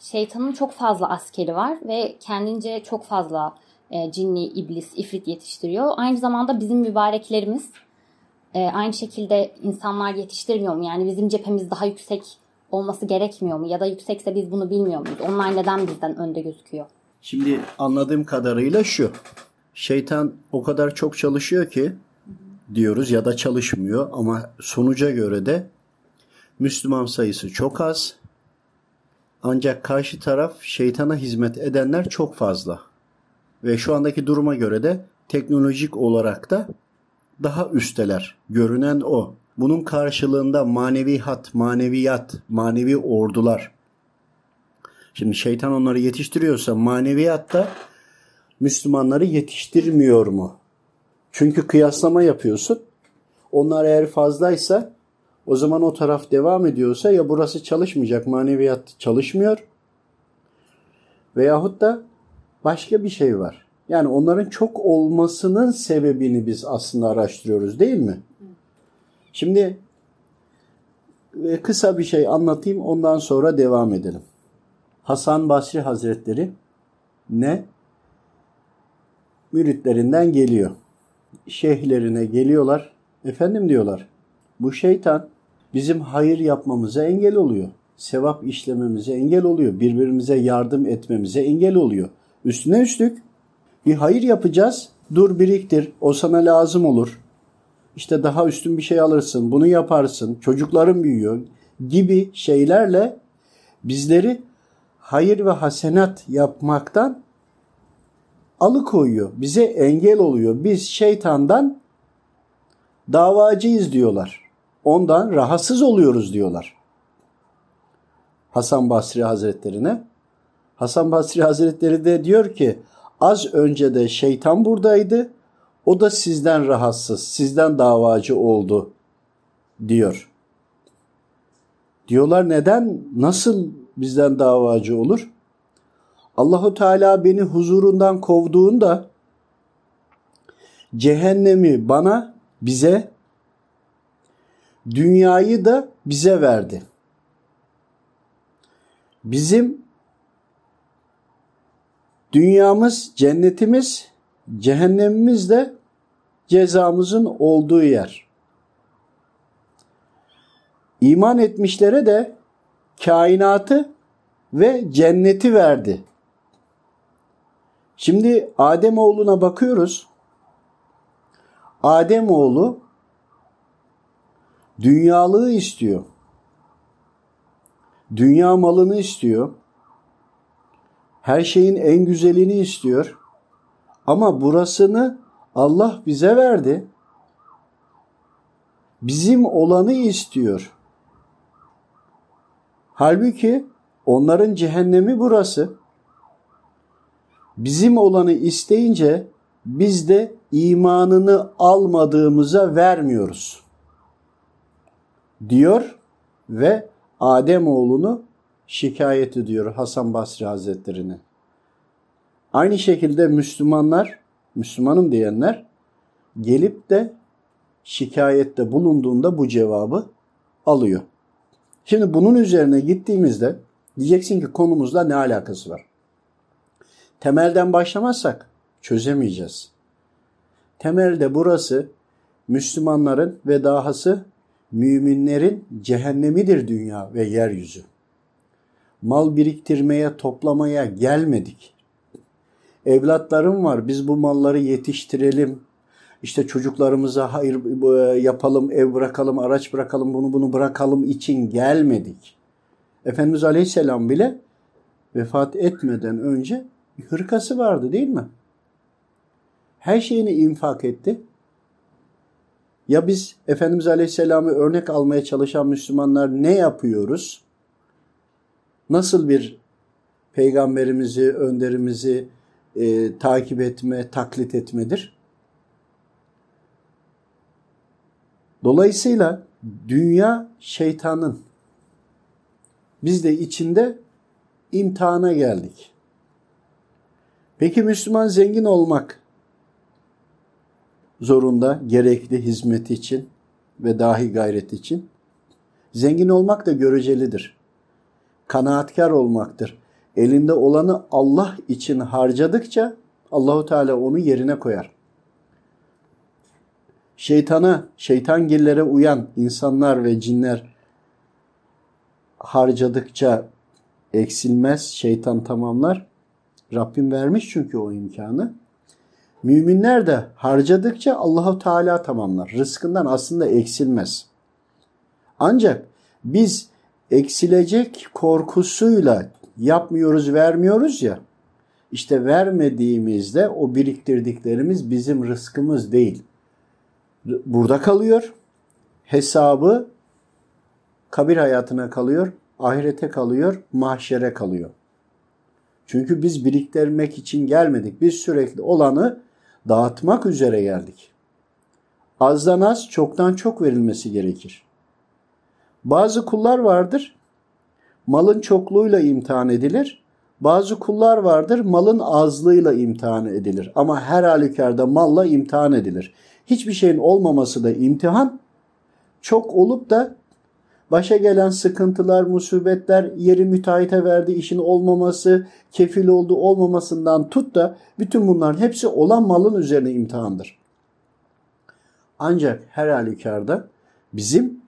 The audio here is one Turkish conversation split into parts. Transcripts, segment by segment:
şeytanın çok fazla askeri var ve kendince çok fazla e, cinni, iblis, ifrit yetiştiriyor. Aynı zamanda bizim mübareklerimiz e, aynı şekilde insanlar yetiştirmiyor mu? Yani bizim cephemiz daha yüksek olması gerekmiyor mu? Ya da yüksekse biz bunu bilmiyor muyuz? Onlar neden bizden önde gözüküyor? Şimdi anladığım kadarıyla şu. Şeytan o kadar çok çalışıyor ki diyoruz ya da çalışmıyor ama sonuca göre de Müslüman sayısı çok az. Ancak karşı taraf şeytana hizmet edenler çok fazla. Ve şu andaki duruma göre de teknolojik olarak da daha üsteler. Görünen o. Bunun karşılığında manevi hat, maneviyat, manevi ordular. Şimdi şeytan onları yetiştiriyorsa maneviyat da Müslümanları yetiştirmiyor mu? Çünkü kıyaslama yapıyorsun. Onlar eğer fazlaysa o zaman o taraf devam ediyorsa ya burası çalışmayacak, maneviyat çalışmıyor. Veyahut da başka bir şey var. Yani onların çok olmasının sebebini biz aslında araştırıyoruz değil mi? Şimdi e, kısa bir şey anlatayım ondan sonra devam edelim. Hasan Basri Hazretleri ne? Müritlerinden geliyor. Şeyhlerine geliyorlar. Efendim diyorlar. Bu şeytan bizim hayır yapmamıza engel oluyor. Sevap işlememize engel oluyor. Birbirimize yardım etmemize engel oluyor. Üstüne üstlük bir hayır yapacağız. Dur biriktir. O sana lazım olur. İşte daha üstün bir şey alırsın. Bunu yaparsın. Çocukların büyüyor gibi şeylerle bizleri hayır ve hasenat yapmaktan alıkoyuyor. Bize engel oluyor. Biz şeytandan davacıyız diyorlar. Ondan rahatsız oluyoruz diyorlar. Hasan Basri Hazretlerine. Hasan Basri Hazretleri de diyor ki az önce de şeytan buradaydı. O da sizden rahatsız, sizden davacı oldu diyor. Diyorlar neden, nasıl bizden davacı olur? Allahu Teala beni huzurundan kovduğunda cehennemi bana, bize, dünyayı da bize verdi. Bizim dünyamız, cennetimiz, cehennemimiz de cezamızın olduğu yer. İman etmişlere de kainatı ve cenneti verdi. Şimdi Adem oğluna bakıyoruz. Adem oğlu dünyalığı istiyor. Dünya malını istiyor. Her şeyin en güzelini istiyor. Ama burasını Allah bize verdi. Bizim olanı istiyor. Halbuki onların cehennemi burası. Bizim olanı isteyince biz de imanını almadığımıza vermiyoruz. Diyor ve Adem oğlunu şikayet ediyor Hasan Basri Hazretlerine. Aynı şekilde Müslümanlar, Müslümanım diyenler gelip de şikayette bulunduğunda bu cevabı alıyor. Şimdi bunun üzerine gittiğimizde diyeceksin ki konumuzla ne alakası var? Temelden başlamazsak çözemeyeceğiz. Temelde burası Müslümanların ve dahası müminlerin cehennemidir dünya ve yeryüzü. Mal biriktirmeye, toplamaya gelmedik. Evlatlarım var, biz bu malları yetiştirelim. İşte çocuklarımıza hayır e, yapalım, ev bırakalım, araç bırakalım, bunu bunu bırakalım için gelmedik. Efendimiz Aleyhisselam bile vefat etmeden önce hırkası vardı değil mi? Her şeyini infak etti. Ya biz Efendimiz Aleyhisselam'ı örnek almaya çalışan Müslümanlar ne yapıyoruz? Nasıl bir peygamberimizi, önderimizi e, takip etme, taklit etmedir? Dolayısıyla dünya şeytanın. Biz de içinde imtihana geldik. Peki Müslüman zengin olmak zorunda gerekli hizmet için ve dahi gayret için. Zengin olmak da görecelidir. Kanaatkar olmaktır. elinde olanı Allah için harcadıkça Allahu Teala onu yerine koyar. Şeytana, şeytangillere uyan insanlar ve cinler harcadıkça eksilmez, şeytan tamamlar. Rabbim vermiş çünkü o imkanı. Müminler de harcadıkça Allahu Teala tamamlar. Rızkından aslında eksilmez. Ancak biz eksilecek korkusuyla yapmıyoruz, vermiyoruz ya. İşte vermediğimizde o biriktirdiklerimiz bizim rızkımız değil. Burada kalıyor. Hesabı kabir hayatına kalıyor, ahirete kalıyor, mahşere kalıyor. Çünkü biz biriktirmek için gelmedik. Biz sürekli olanı dağıtmak üzere geldik. Azdan az, çoktan çok verilmesi gerekir. Bazı kullar vardır, malın çokluğuyla imtihan edilir. Bazı kullar vardır, malın azlığıyla imtihan edilir. Ama her halükarda malla imtihan edilir. Hiçbir şeyin olmaması da imtihan, çok olup da başa gelen sıkıntılar, musibetler, yeri müteahhite verdi, işin olmaması, kefil olduğu olmamasından tut da bütün bunların hepsi olan malın üzerine imtihandır. Ancak her halükarda bizim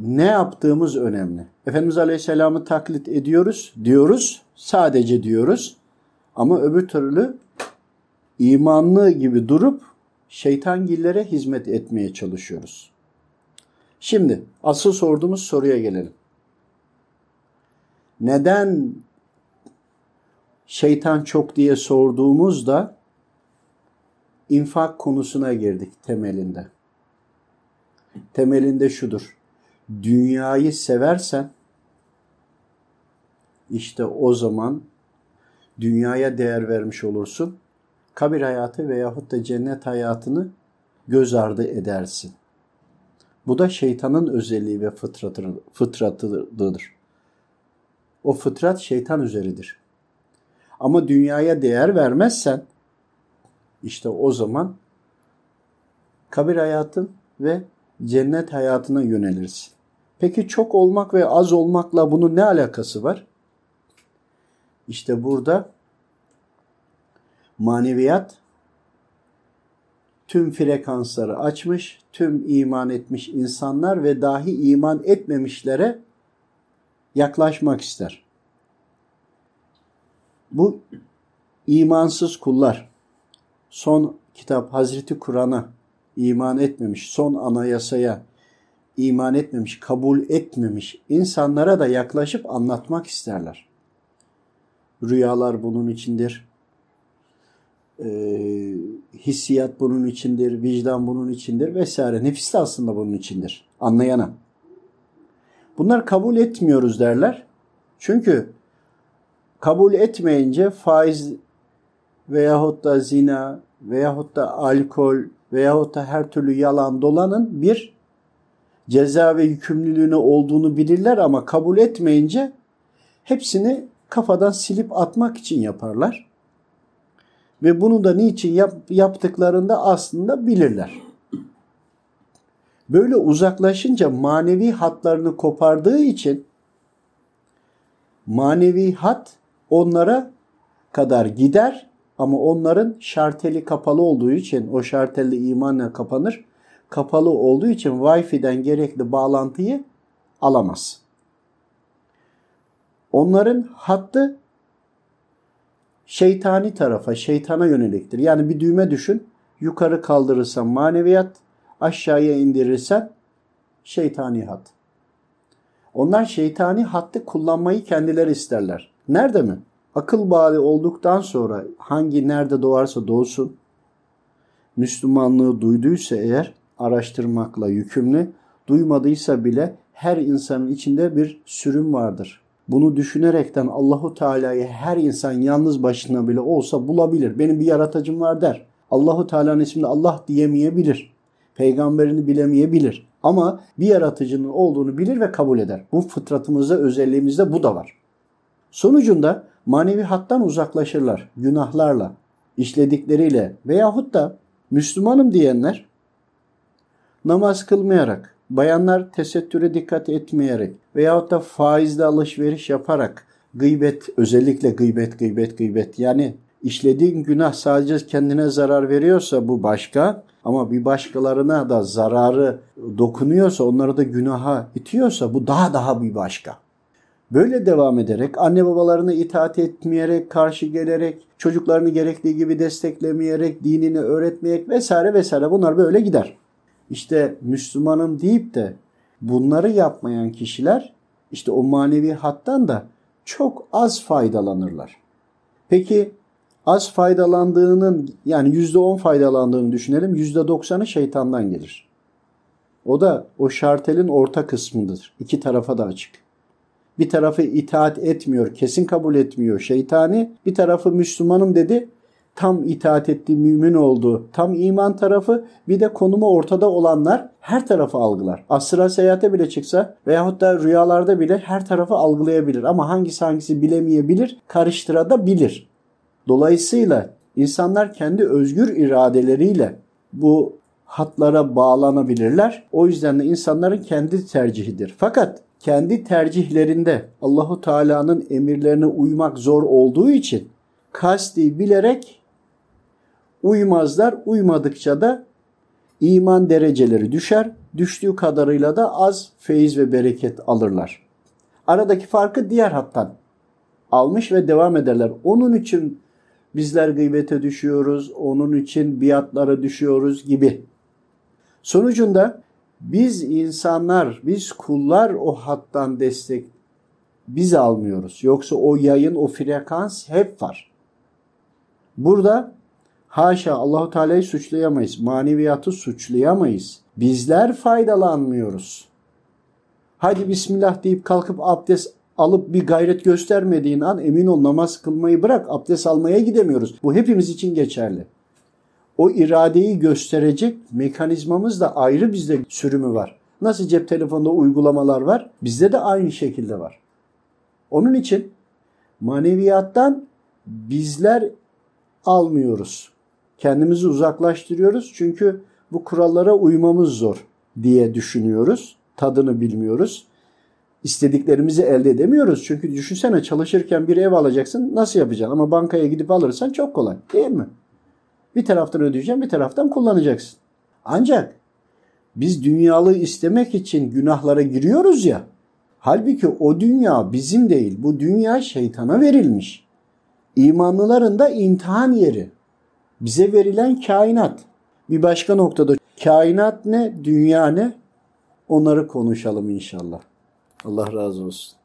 ne yaptığımız önemli. Efendimiz Aleyhisselam'ı taklit ediyoruz, diyoruz, sadece diyoruz. Ama öbür türlü imanlı gibi durup şeytangillere hizmet etmeye çalışıyoruz. Şimdi asıl sorduğumuz soruya gelelim. Neden şeytan çok diye sorduğumuzda infak konusuna girdik temelinde. Temelinde şudur. Dünyayı seversen işte o zaman dünyaya değer vermiş olursun. Kabir hayatı veyahut da cennet hayatını göz ardı edersin. Bu da şeytanın özelliği ve fıtratı, fıtratıdır. O fıtrat şeytan üzeridir. Ama dünyaya değer vermezsen işte o zaman kabir hayatın ve cennet hayatına yönelirsin. Peki çok olmak ve az olmakla bunun ne alakası var? İşte burada maneviyat tüm frekansları açmış, tüm iman etmiş insanlar ve dahi iman etmemişlere yaklaşmak ister. Bu imansız kullar son kitap Hazreti Kur'an'a iman etmemiş, son anayasaya iman etmemiş, kabul etmemiş insanlara da yaklaşıp anlatmak isterler. Rüyalar bunun içindir e, hissiyat bunun içindir, vicdan bunun içindir vesaire. Nefis de aslında bunun içindir. Anlayana. Bunlar kabul etmiyoruz derler. Çünkü kabul etmeyince faiz veyahut da zina veyahut da alkol veyahut da her türlü yalan dolanın bir ceza ve yükümlülüğüne olduğunu bilirler ama kabul etmeyince hepsini kafadan silip atmak için yaparlar. Ve bunu da niçin yap, yaptıklarında aslında bilirler. Böyle uzaklaşınca manevi hatlarını kopardığı için manevi hat onlara kadar gider ama onların şarteli kapalı olduğu için o şarteli imanla kapanır. Kapalı olduğu için Wi-Fi'den gerekli bağlantıyı alamaz. Onların hattı şeytani tarafa, şeytana yöneliktir. Yani bir düğme düşün. Yukarı kaldırırsan maneviyat, aşağıya indirirsen şeytani hat. Onlar şeytani hattı kullanmayı kendileri isterler. Nerede mi? Akıl bağı olduktan sonra hangi nerede doğarsa doğsun, Müslümanlığı duyduysa eğer araştırmakla yükümlü, duymadıysa bile her insanın içinde bir sürüm vardır. Bunu düşünerekten Allahu Teala'yı her insan yalnız başına bile olsa bulabilir. Benim bir yaratıcım var der. Allahu Teala'nın ismini Allah diyemeyebilir. Peygamberini bilemeyebilir. Ama bir yaratıcının olduğunu bilir ve kabul eder. Bu fıtratımızda, özelliğimizde bu da var. Sonucunda manevi hattan uzaklaşırlar. Günahlarla, işledikleriyle veyahut da Müslümanım diyenler namaz kılmayarak, bayanlar tesettüre dikkat etmeyerek veyahut da faizle alışveriş yaparak gıybet özellikle gıybet gıybet gıybet yani işlediğin günah sadece kendine zarar veriyorsa bu başka ama bir başkalarına da zararı dokunuyorsa onları da günaha itiyorsa bu daha daha bir başka. Böyle devam ederek anne babalarına itaat etmeyerek, karşı gelerek, çocuklarını gerektiği gibi desteklemeyerek, dinini öğretmeyerek vesaire vesaire bunlar böyle gider. İşte Müslümanım deyip de bunları yapmayan kişiler işte o manevi hattan da çok az faydalanırlar. Peki az faydalandığının yani %10 faydalandığını düşünelim. %90'ı şeytandan gelir. O da o şartelin orta kısmındadır. İki tarafa da açık. Bir tarafı itaat etmiyor, kesin kabul etmiyor şeytani. Bir tarafı Müslümanım dedi, tam itaat etti, mümin oldu. Tam iman tarafı bir de konumu ortada olanlar her tarafı algılar. Asra seyahate bile çıksa veyahut da rüyalarda bile her tarafı algılayabilir. Ama hangisi hangisi bilemeyebilir, karıştırabilir. Dolayısıyla insanlar kendi özgür iradeleriyle bu hatlara bağlanabilirler. O yüzden de insanların kendi tercihidir. Fakat kendi tercihlerinde Allahu Teala'nın emirlerine uymak zor olduğu için kasti bilerek uymazlar. Uymadıkça da iman dereceleri düşer. Düştüğü kadarıyla da az feyiz ve bereket alırlar. Aradaki farkı diğer hattan almış ve devam ederler. Onun için bizler gıybete düşüyoruz, onun için biatlara düşüyoruz gibi. Sonucunda biz insanlar, biz kullar o hattan destek biz almıyoruz. Yoksa o yayın, o frekans hep var. Burada haşa Allahu Teala'yı suçlayamayız. Maneviyatı suçlayamayız. Bizler faydalanmıyoruz. Hadi bismillah deyip kalkıp abdest alıp bir gayret göstermediğin an emin ol namaz kılmayı bırak abdest almaya gidemiyoruz. Bu hepimiz için geçerli. O iradeyi gösterecek mekanizmamız da ayrı bizde sürümü var. Nasıl cep telefonunda uygulamalar var bizde de aynı şekilde var. Onun için maneviyattan bizler almıyoruz. Kendimizi uzaklaştırıyoruz çünkü bu kurallara uymamız zor diye düşünüyoruz. Tadını bilmiyoruz istediklerimizi elde edemiyoruz. Çünkü düşünsene çalışırken bir ev alacaksın nasıl yapacaksın? Ama bankaya gidip alırsan çok kolay değil mi? Bir taraftan ödeyeceksin bir taraftan kullanacaksın. Ancak biz dünyalığı istemek için günahlara giriyoruz ya. Halbuki o dünya bizim değil. Bu dünya şeytana verilmiş. İmanlıların da imtihan yeri. Bize verilen kainat. Bir başka noktada kainat ne, dünya ne? Onları konuşalım inşallah. Allah razı olsun.